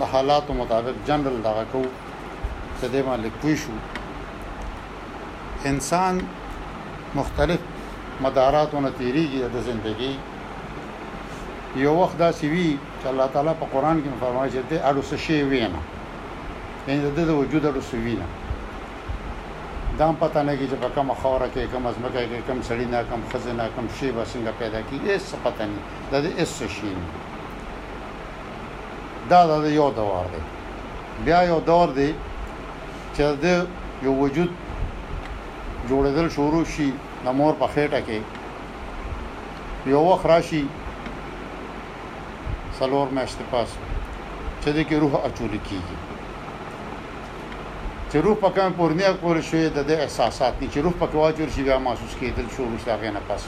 د حالاتو مطابق جنرال دغه کوو چې دې باندې پوه شو انسان مختلف مداراتو نه تیریږي د زندګي یو وخت دا سی وی چې الله تعالی په قران کې فرمایي چې ته اړو څه شی وینه یعنی د دې د وجود اړو څه وینه دا پته نه کیږي چې په کومه خوره کې کوم ازمکه کې کوم سړی نه کوم خزه نه کوم شی به څنګه پیدا کیږي څه پته نه د دې څه شی نه دا د ده یو دور دی. بیا یو دور دی چې د ده یو وجود جوړېدل شروع شي د مور په خېټه کې. یو وخت راشي څلور میاشتې پس چې د کې روح اچول کېږي. چې روح په کومه پورې نه اچول شي د ده احساسات نه چې روح پکې واچول شي بیا محسوس کېدل شروع شي د هغې نه پس.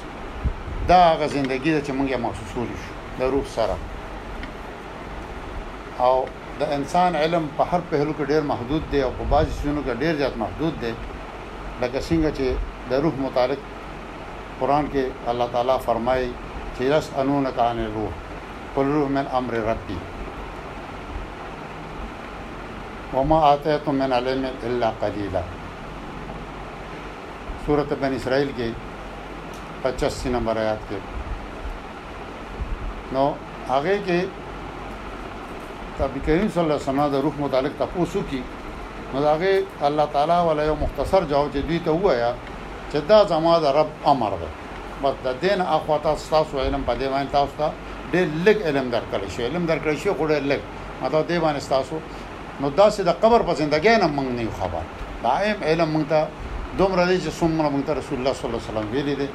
دا هغه زندګي ده چې موږ یې محسوسولی شو. د روح سره او د انسان علم په هر پهلو کې ډیر محدود دی او په بعض سيزونو کې ډیر زیات محدود دی لکه څنګه چې د روح متعلق قران کې الله تعالی فرمایي چې یس انون کان روح قل روح من امر ربي وما آتیتم من علم الا قليلا سورة بن اسرائیل کې 85 نمبر آیات کې نو هغه کې نبی کریم صلی الله علیه وسلم د روح متعلق تاسو کی نو داغه الله تعالی ولا یو مختصر جواب چې دوی ته وایا چې دا زما د رب امر ده بس د دین اخوا تاسو تاسو علم په دې باندې تاسو ته ډېر لږ علم درکړی شي علم درکړی شي خو ډېر لږ مطلب دې باندې تاسو نو دا چې د قبر په زندګۍ نه موږ نه خبر دا علم موږ ته دومره دی چې څومره موږ ته رسول الله صلی الله علیه وسلم ویلي دی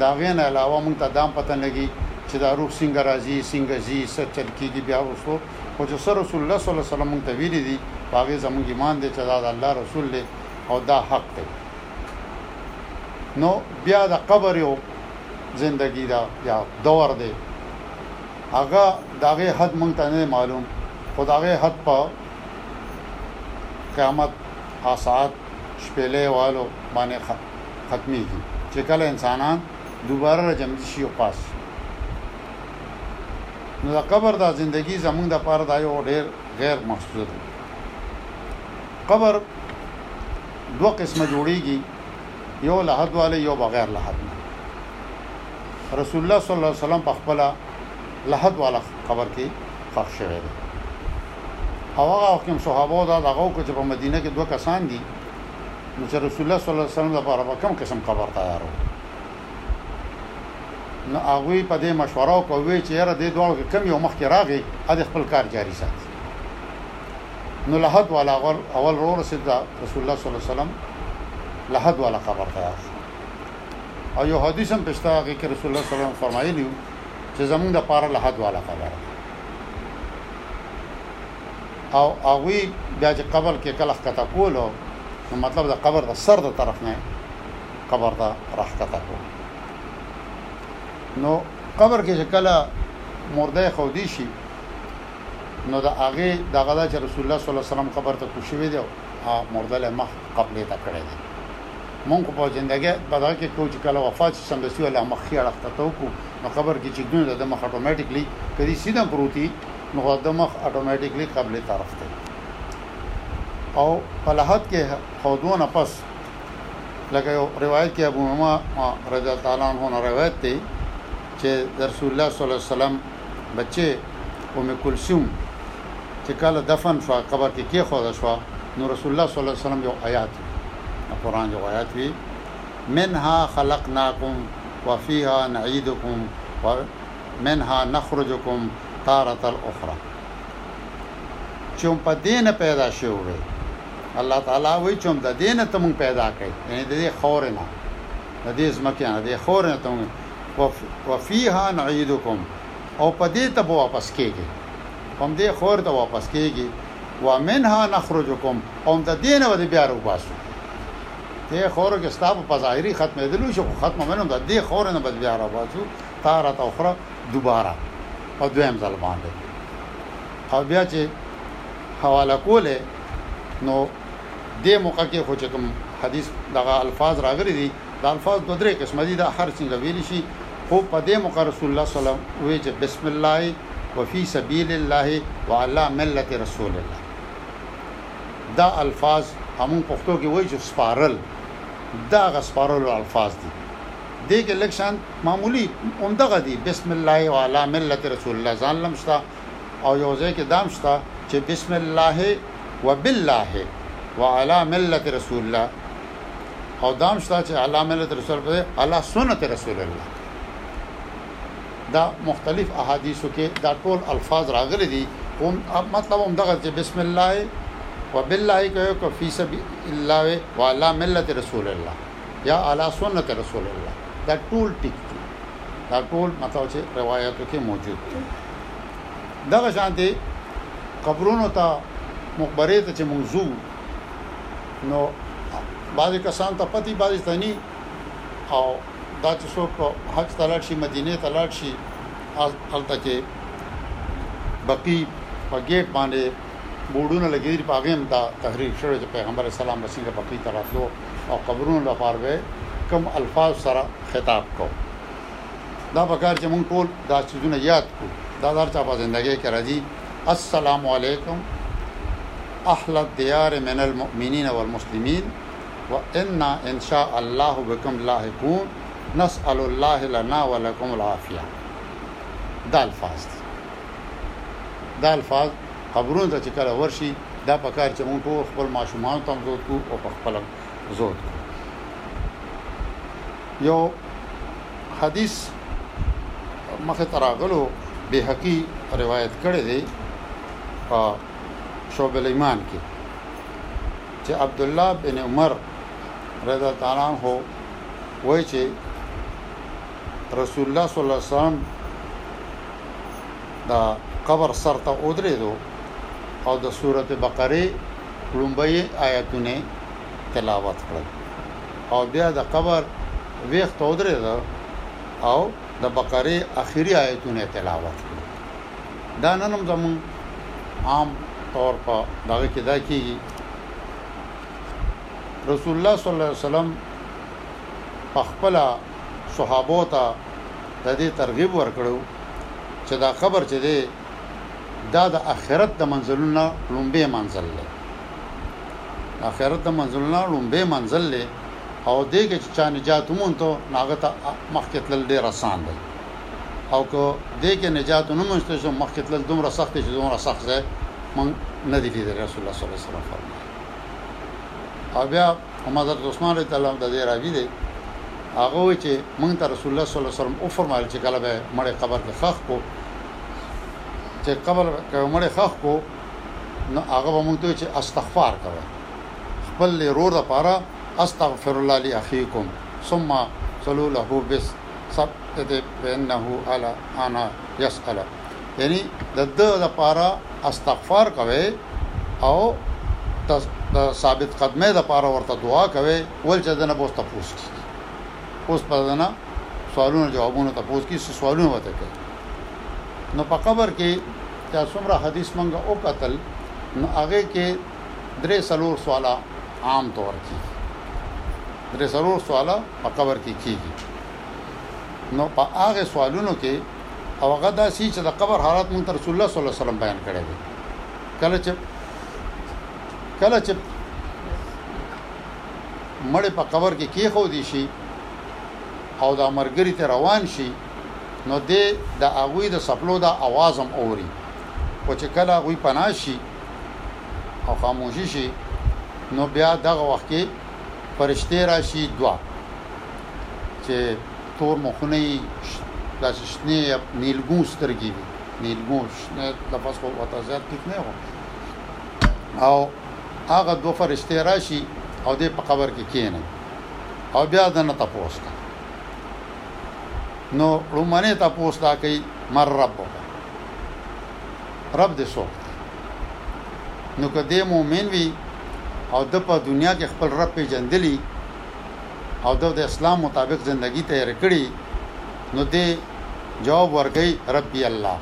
د هغې نه علاوه موږ ته دام پته لګي چي دا روح سنګه راځي سنګه ځي سه چل کيږي بيا وروسته خو چي سه رسول الله صلی الله عليه وسلم موږ ته ويلي دي په هغې زموږ ايمان دی چي دا د الله رسول دی او دا حق دی نو بيا د قبر او زندگی دا یا دور دی هغه داغه حد موږ ته نه معلوم خداغه حد په قیامت آسات شپېلې والو باندې ختمېږي چې کله انسانان دوباره را ژوندي شي او پاس شي نو د قبر دا زندگی زمونږ د پاره دا یو ډیر غیر مقصوده ده قبر دوه قسمه جوړیږي یو لحد والے یو بغیر لحد نه رسول الله صلی الله علیه وسلم په خپل لحد والا قبر کې خښ شوی دی او هغه حکم صحابه دا دغه کو چې په مدینه کې دوه کسان دي نو چې رسول الله صلی الله علیه وسلم لپاره به کوم قسم قبر تیارو نو هغه په دې مشوره او کوي چې یاره دې دوه کې کم یو مخ کې راغی ا دې خپل کار جاری ساتي نو لحد والا اول اول رو رسید رسول الله صلی الله علیه وسلم لحد والا قبر تیار او یو حدیث هم پښتا هغه کې رسول الله صلی الله علیه وسلم فرمایلی چې زمونږ د پاره لحد والا قبر او هغوی بیا چې قبر کې کله ښکته کولو نو مطلب د قبر د سر د طرف نه قبر ته راښکته کو نو قبر کې چې کله مرده خودي شي نو د هغه دغه د رسول الله صلی الله علیه وسلم قبر ته کوشوي دی او مرده له مخ قبله ته کړی دی مونږ په ژوندګه په دغه کې کوچ کله وفات سم دسی ولا مخ یې اړخته تو کو نو قبر کې چې دونه د مخ اتوماتیکلی کدي سیده پروتي نو غوږ د مخ اټوماتیکلی قبلې طرف ته او په لحد کې خودو نه پس لکه یو روایت کې ابو عمر رضی الله تعالی عنہ نه روایت دی چې رسول الله صلی الله علیه وسلم بچي ام کلثوم چې کله دفن شو قبر کې کې خو شو نو رسول الله صلی الله علیه وسلم یو آیات قرآن یو آیات وی منها خلقناکم وفيها نعيدكم ومنها نخرجكم تارة الاخری چون په دې نه پیدا شوی وی الله تعالی وی چون د دې نه ته مونږ پیدا کړی یعنی د دې خاورې نه د دې ځمکې نه د دې خاورې نه ته مونږ وفیها نعیدکم او په دې ته به واپس کېږي په همدې خاورې ته واپس کېږي ومنها نخرجکم او د دې نه به بیا روباسو دې خاورو کې ستا په ظاهري ختمېدلو شي خو ختمه منم د دې خاورې نه به بیا روباسو تارة اخرى دوباره په دویم ځل باندی او بیا چی حواله کولی نو دی موقع کی خو چی کوم حدیث دغه الفاظ راغلی دی دا الفاظ دو دری قسمه دی دا هر څنګه ویلی شی خو په دی موقع رسول الله صلی الله علیه وسلم وی چی بسم الله وفی سبیل الله وعلی ملت رسول الله دا الفاظ همون پښتو کی وای چی سپارل دا غسپارلو الفاظ دی دې کې لږ شان معمولي همدغه دي بسم الله او علی ملت رسول الله ځان لم شته او یو ځای کې دام شته چې بسم الله وبالله وعلى ملت رسول الله او دام شته چې علی ملت رسول الله علی سنت رسول الله دا مختلف احادیثو کې دا ټول الفاظ راغلي دي هم مطلب هم دغه چې بسم الله وبالله کوي کو فی سبیل الله وعلى ملت رسول الله یا علی سنت رسول الله دا ټول ټیک دي دا ټول مطلب چې روایتو کې موجود دي دغه شانتي قبرونو ته مقبره ته چې موضوع نو بعضی کسان ته پتی بعضی ته نه او دا چې څوک حج ته لاړ شي مدینه ته لاړ شي هلته کې بقی په گیټ باندې بورډونه لګیدل په هغه هم دا تحریر شوی چې پیغمبر اسلام بسنګ بقی ته راتلو او قبرونو لپاره به یې کوم الفاظ سره خطاب کوو دا په کار چې موږ ټول دا څیزونه یاد کو دا هر چا په زندګۍ کې راځي السلام علیکم اهل الديار من المؤمنين والمسلمين وإنا إن شاء الله بكم لاحقون نسأل الله لنا ولكم العافية دا الفاظ دي دا الفاظ قبرونو ته چې کله ورشي دا په کار چې موږ ټول خپل ماشومان ته زود کو او په خپل زود کو یو حدیث مخه تراغلو به حقي روایت کړی دی په شعب الایمان کې چې عبد الله بن عمر رضی الله تعالی عنہ وایي چې رسول الله صلی الله علیه وسلم د قبر سر ته ودرېدو او د سورته بقره لومبۍ آیاتونه تلاوت کړل او بیا د قبر ویخ ته ودرېدو او د بقره اخیری آیاتونه تلاوت کړل دا ننم زمون عام طور په دغه کې دا کیږي رسول الله صلی الله علیه وسلم په خپل صحابو ته د دې ترغیب ورکړ چې دا قبر چې دی دا د اخرت د منزلونو نه لومبی منزل دی د اخرت د منزلونو نه لومبی منزل دی او دې کې چې چا نجات ومونته ناغه ته مخکې تلل ډیر آسان دی او که دې کې نجات نه مونږ ته مخکې تلل دومره سخت دی چې دومره سخت دی مونږ نه دی لیدل رسول الله صلی الله علیه وسلم فرمایي او بیا هم حضرت عثمان رضی الله عنه د دې راوی دی هغه وی چې مونږ ته رسول الله صلی الله علیه وسلم او فرمایل چې کله به مړ قبر کې خخ کو چې قبر کې مړ خخ کو نو هغه به مونږ ته چې استغفار کوي خپل رور لپاره استغفر الله لي اخيكم ثم صلوا له بس سب ته بينه على انا يسأل یعنی د ده لپاره استغفار کوي او د ثابت قدمه لپاره ورته دعا کوي ول چې دنه بوسته پوس کی اوس په دنه سوالونه جوابونه ته پوس کی سوالونه وته کوي نو په قبر کې چې څومره حدیث منګه او قتل نو هغه کې درې سلور سواله عام طور کې درې سلور سواله په قبر کې کیږي نو په هغه سوالونو کې او هغه دا سي چې د قبر حالت مونږ ته رسول الله صلی الله علیه وسلم بیان کړی دی کله چې کله چې مړ په قبر کې کی خو دي شي او دا مرګري ته روان شي نو د د اغوی د سپلو د आवाज هم اوري او چې کله اغوی پناشي او خاموشي شي نو بیا دغه وخت کې فرشته راشي دوا چې تور مخونه یې داسې شنې یا نیلګون سترګې وي نیلګون شنه لفظ خو وته زیات ټیک نه و او هغه دوه فرشته راشي او دې په قبر کې کینې او بیا د نه تاسو کا نو رومانه تاسو دا کوي مر رب رب دې سو نو کدی مؤمن وي او د په دنیا کې خپل رب پیژندلی او ده د اسلام مطابق زندګی تیره کړی نو دی جواب ورکوي ربی الله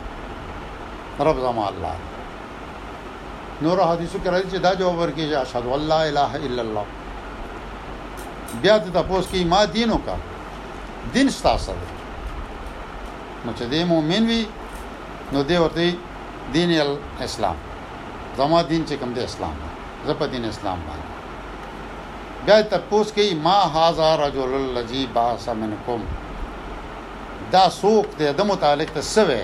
رب زما الله دی نور حدیثو کې راځي چې دا جواب ورکړي چې اشهد ان لا اله الا الله بیا د تاسو کې ما دینو کا دین ستاسو دی نو چې دې مؤمن وي نو دې ورته دین اسلام زما دین چې کوم دی اسلام زه په دین اسلام باندې بیا یې تپوس کوي، ما هذا رجل الذي بعث منکم، دا څوک دی، ده متعلق ته څه وی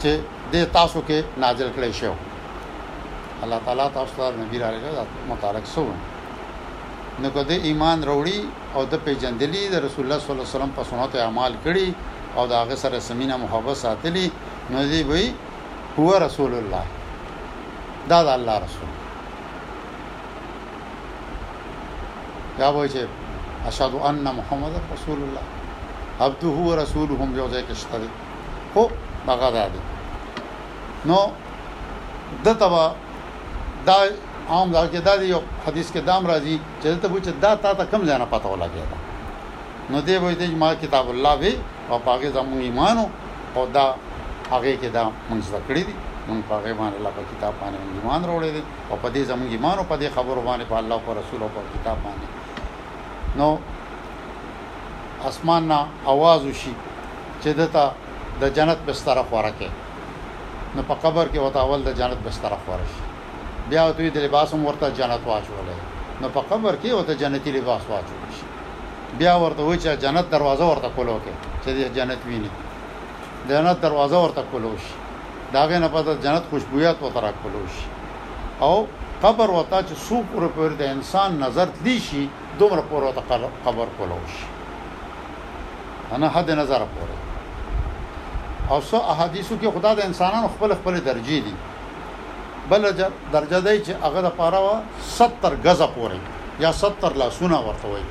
چې دې تاسو کې نازل کړی شو؟ الله تعالی تاسو ته نبی رالیږه دا متعلق څه وی؟ نو که د ایمان وروړي او د پیژندلي د رسول الله صلی الله علیه وسلم په سنت اعمال کړي او د هغه سره سمینه محبت ساتلی نو دی وی هو رسول الله دا د الله رسول دا وایي چې اشهد ان محمد رسول الله عبده و رسوله هم یو ځای کې شته دی خو هغه دا دی نو د تبا دا عام دا کې دا دی یو حدیث کې دام راځي چې ته وایي چې دا تا ته کم ځای نه پته ولګي دا نو دی وایي چې ما کتاب الله به او پاګه زموږ ایمانو او دا هغه کې دا موږ ذکر دي موږ په هغه باندې الله په کتاب باندې ایمان راوړی دی او په دې زموږ ایمان او په دې خبرو باندې په الله او په رسول او په کتاب باندې نو اسمان نه आवाज وشي چې دته د جنت بستر خوره کې نو په قبر کې وته اول د جنت بستر خوره شي بیا دوی د لباس هم ورته جنت واچولې نو په قبر کې وته جنتی لباس واچول شي بیا ورته وای چې جنت دروازه ورته کولو کې چې جنت ویني جنت دروازه ورته کولو شي دا غنه پته جنت خوشبویات و ترا کولو شي او قبر وتا چې سو پورې پورې د انسان نظر تلی شي دومره پورې وتا قبر کولو شي انا حد نظر پورې او سو احادیثو کې خدا د انسانانو خپل خپل درجه دي بل درجه دی چې هغه د پاره 70 غزه پورې یا 70 لاسونه ورته وي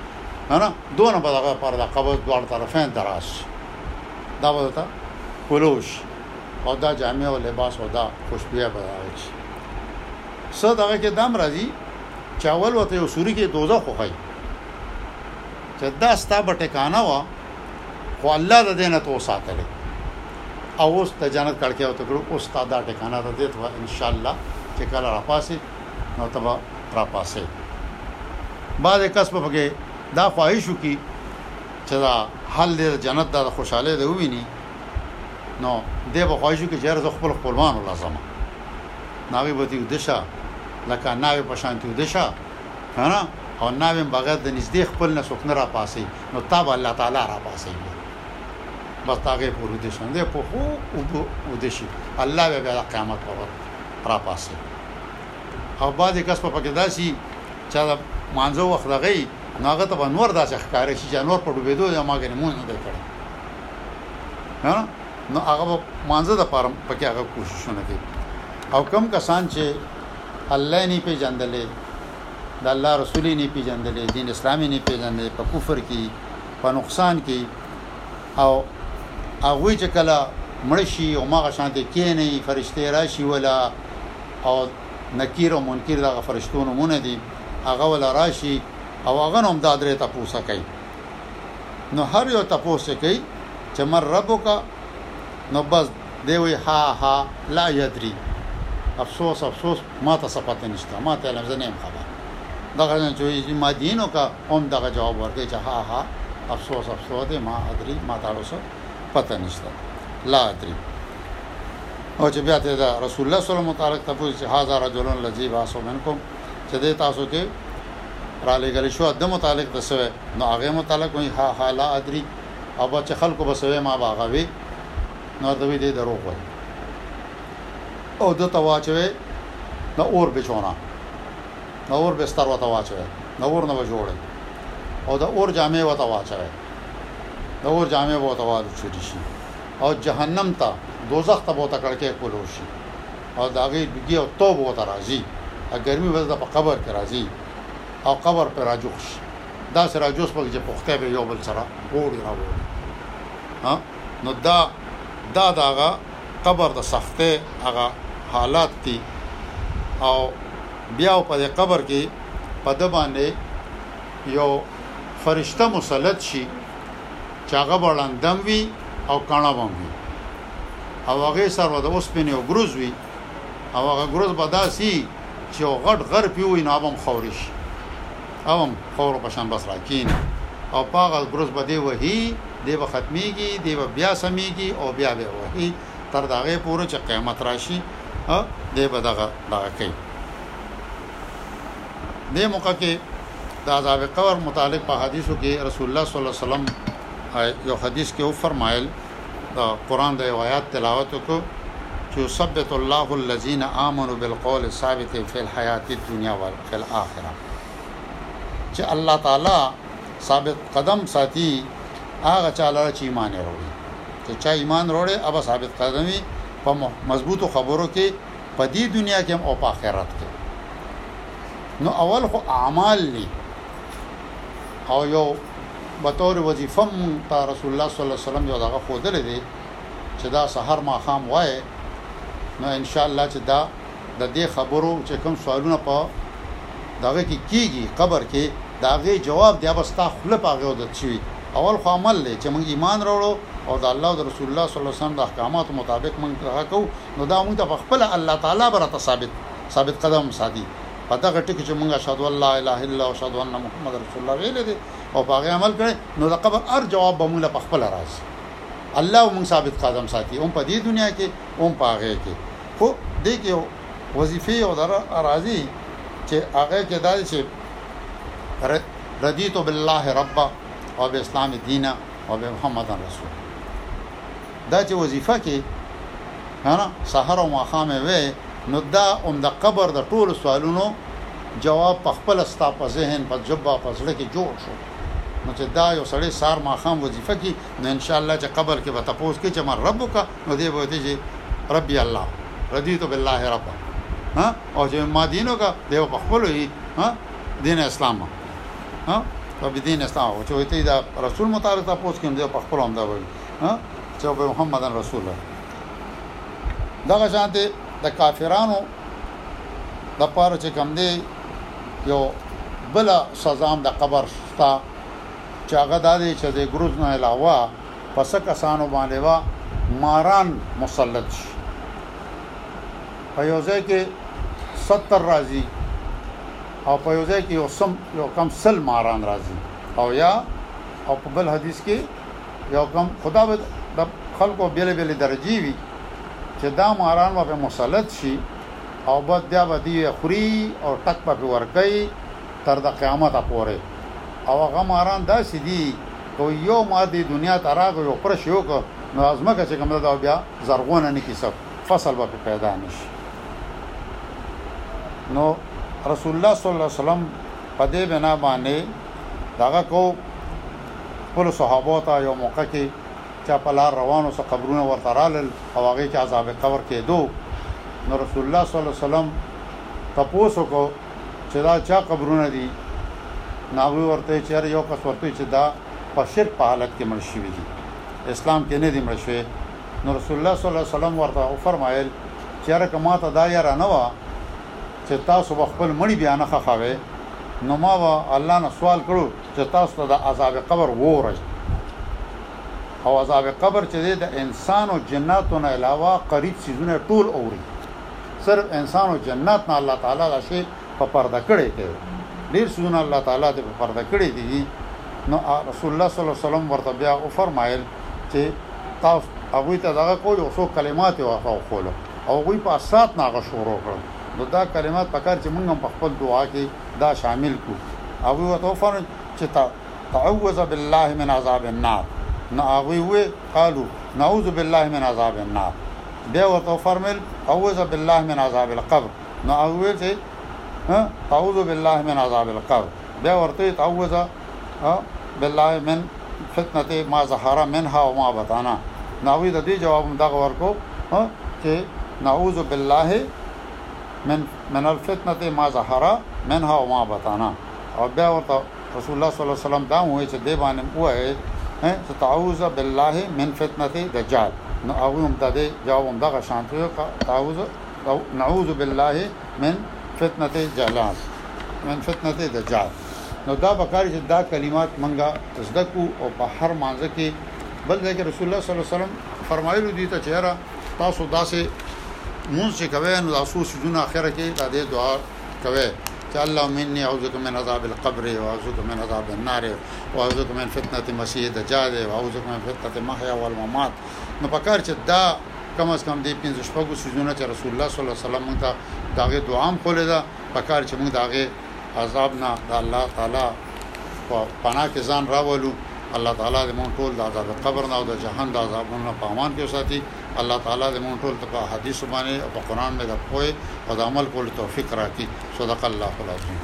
نه دونه به دغه پر د قبض دوه طرفین دراش دا به ته کولوش او دا جامع او لباس او دا خوشبویا به راوي شي څه دغه کې دام راځي چې اول وته یو سوري کې دوزه خوخی چې دا ستا به ټکانه و خو الله د دینه تو ساتل او اوس ته جنت کړکې او تکړو اوس تا دا ټکانه ته دې ته ان شاء الله چې کله را پاسې نو ته را پاسې بعد کس په کې دا خواهش وکي چه دا حال دې د جنت دا د خوشحالۍ د وویني نو دی به خواهش وکړي چې یاره زه خپل خپلوانو لا ځم نو هغوی به ترې ویده شه لکه ناوې په شان ترې ویده شه که نه او ناوې هم بغیر د نږدې خپل نه څوک نه راپاڅوي نو تا به الله تعالی راپاڅوي بس تر هغې پورې ویده شه دی په خوب اوبه ویده شي الله به بیا د قیامت پر ورځ راپاڅوي او بعضې کس په پکې داسې چا د مانځه وخت دغه نو هغه ته به نور داسې ښکاره شي چې نور په ډوبېدو دی ما ګنې مونږ نه دی کړی نو هغه به مانځه د پاره پکې هغه کوششونه کوي او کم کسان چې الله نه پیژندلې د الله رسول نه پیژندلې دین اسلامي نه پیژندلې په کفر کې په نقصان کې او هغه چې کله مړ شي او ماغه شانته کې نه فرشته راشي ولا او نکیر او منکیر دغه فرشتو نومونه دي هغه ولا راشي او هغه نوم دا درې تپوسه کوي نو هر یو تپوس چې کوي چې مر ربک نو بس دی وی ها ها لا یدری افسوس افسوس ما ته صفته نشته ما ته لمزه نه خبر دغه نه چوي چې ما دینو کا هم دغه جواب ورکړي چې ها ها افسوس افسوس دی ما ادری ما تاسو پته نشته لا ادري او چې بیا ته دا رسول الله صلی الله علیه وسلم متعلق تاسو چې هاذا رجل الذی باسو منکم چې دې تاسو ته را لګل شو د متعلق د سوې نو هغه متعلق وي ها ها لا ادري او چې خلکو بسوي ما باغوي نو ته دې دروغ وي او د تواچوي نو اور بچونه نو اور بستر وته واچوي نو اور نه جوړي او د اور جامې وته واچوي د اور جامې به ورته واچول شي او جهنم ته، دوزخ ته به ورته کړکۍ کولور شي او د هغې لوګی او تود به ورته راځي او ګرمي به ده ته په قبر کې راځي او قبر پرې راجوخ شي، داسې راجوس به وي چې پښتی به یې یو بل سره ووړي راووړي. ها، نو دا دا د هغه قبر د سختۍ هغه حالات دي او بیا په دې قبر کې په ده باندې یو فرشته مسلط شي چې هغه به ړندم وي او کڼه به وي او هغه سره به د اوسپنې او ګروز وي او هغه ګروز به داسي چې یو غټ غر پی وي نو به هم خورې شي او هم خورو په شان بس راکیني او په هغه ګروز به دی وهي دی به ختمیږي دی به بیا سمیږي او بیا به وهي تر دغه پورې چې قیامت راشي دی به دغه دغه کوي دې موقع کې د عذاب قبر متعلق په حدیثو کې رسول الله صلی الله علیه وسلم یو حدیث کې او فرمایل د قران د آیات تلاوت وکړو چې ثبت الله الذين امنوا بالقول ثابت في الحیات الدنيا وفي الاخره چې الله تعالی ثابت قدم ساتي هغه چاله چې ایمان وروړي چې چا ایمان وروړي اوبه ثابت قدمي په مضبوطو خبرو کې په دې دنیا کې هم او په آخرت کې نو اول خو اعمال دي او یو به تور وظیفه مونږ ته رسول الله صلی الله علیه وسلم یو دغه خودلې دي چې دا سحر ما خام وای نو ان شاء الله چې دا د دې خبرو چې کوم سوالونه په دغه کې کیږي قبر کې داغه جواب دی بس تا خپل پاغه ودت شي اول خو عمل لې چې موږ ایمان راوړو او د الله او رسول الله صلی الله علیه وسلم د احکاماتو مطابق موږ هغه کو نو دا موږ ته په خپله الله تعالی به راته ثابت ثابت قدم ساتي په دغه ټکي چې موږ اشهد ان لا اله الا الله اشهد ان محمد رسول الله ویل دي او په هغه عمل کړي نو د قبر هر جواب به موږ په خپل راځي الله موږ ثابت قدم ساتي هم په دې دنیا کې هم په هغه کې خو دې کې وظیفه او در راځي چې هغه کې دا چې رضیت بالله رب او به اسلام دین او به محمد رسول دا چې وظیفه کې کنه سحر او ماښام وې نو دا هم د قبر د ټولو سوالونو جواب په خپل ستا په ذهن په جبا په زړه کې جوړ شو نو چې دا یو سړی سار ماخام وظیفه کی نو ان شاء الله چې قبر کې به تاسو کې چې مر رب کا نو دی به ته چې ربي الله رضیت بالله رب ها او چې ما دینو کا دی په خپل هی ها دین اسلام ها په دین اسلام او چې ته دا رسول مطابق تاسو کې دی په خپل هم دا وایي چې په محمد رسول الله دغه شانته د کافرانو د پاره چې کم دی یو بل سزام د قبر شتا چې هغه د دې چې د ګروز نه علاوه پس کسانو باندې وا ماران مسلط شي په یو ځای کې 70 راځي او په یو ځای کې یو سم یو کم سل ماران راځي او یا او په بل حدیث کې یو کم خو دا به د خلکو بېلې بېلې درجې وي چې دا ماران به پرې مسلط شي او بس بیا به دوی یې خوري او ټک به پرې ورکوي تر د قیامته پورې او هغه ماران داسې دي که یو مار دې دنیا ته راغی یو پرش یې وکړ نو دا ځمکه چې کوم ده دا بیا زرغونه نه کړي څه فصل به پرې پیدا نه شي نو رسول الله صلی الله علیه وسلم په دې بنا باندې دغه کو خپلو صحابو ته يوه موقع کښې چا په لار روانو څه قبرونه ورته رالل او هغې کښې عذاب قبر کېدو نو رسول الله صلی الله عليه وسلم تپوس وکړو چه دا چا قبرونه دي نو هغوي ورته وې چه ياره يو کس ورته وې چه دا په شرک په حالت کښې مړ شوي دي اسلام کښې نه دي مړ شوي نو رسول الله صلی الله عليه وسلم ورته وفرمائيل چه ياره که ماته دا يره نه وه چه تاسو به خپل مړي بيا نه ښخوې نو ما به الله نه سوال کړو چې تاسو ته د عذاب قبر وورژ دی او عذاب قبر چې دی د انسان او جناتو نه علاوه قریب سيزونه ټول اوري صرف انسان او جنات نه الله تعالی دا شی په پرده کړی دی ډیر سيزونه الله تعالی د په پرده کړی دی نو رسول الله صلی الله علیه وسلم ورته بیا او فرمایل چې تاسو هغه ته دغه کوی او څو کلمات ورته وکول او هغه په اسات ناغه شروع کړ نو دا کلمات پکار چې موږ په خپل دعا کې دا شامل کړو هغوی ورته وفرمایل چې تا تعوذ بالله من عذاب النار نو هغوی وې قالو نعوذ بالله من عذاب النار بیا ورته وفرمایل تعوذ بالله من عذاب القبر نو هغوی چې تعوذ بالله من عذاب القبر بیا ورته تعوذ بالله من فتنه ما ظهر منها وما بطن ناوی د دې جواب دغه ورکو چې نعوذ بالله من من الفتنة ما ظهر منها وما بطن او بیا ورته رسول الله صلی الله علیه وسلم دا هم وایي چې دې باندې وایي چې تعوذ بالله من فتنة دجال نو هغوی هم د دې جواب هم دغه شانتي وکړه تعوذ نعوذ بالله من فتنة جلال من فتنة دجال نو دا پکار چې دا کلمات منګه زده کو او په هر مانځ کې بل ځای کې رسول الله صلی الله علیه وسلم فرمایلو دي ته چیرې تاسو داسې مونږ چې کوي نو تاسو سجونه اخره کې د دې دعا کوي چې الله مني اعوذ بك من عذاب القبر واعوذ بك من عذاب النار واعوذ بك من فتنه المسيح الدجال واعوذ بك من فتنه المحيا والممات نو پکار چې دا کم از کم دې پنځه شپږو سجونه چې رسول الله صلی الله علیه وسلم ته داغه دعا هم کولې ده پکار چې موږ داغه عذاب نه د الله تعالی په پناه کې ځان راولو الله تعالی دې مونږ ټول د عذاب قبر نه او د جهنم د عذابونو نه په امان کې وساتي الله تعالی دې مونږ ټول ته په حدیث باندې او په قران باندې د پوهه او د عمل کولو توفیق راکړي صدق الله العظیم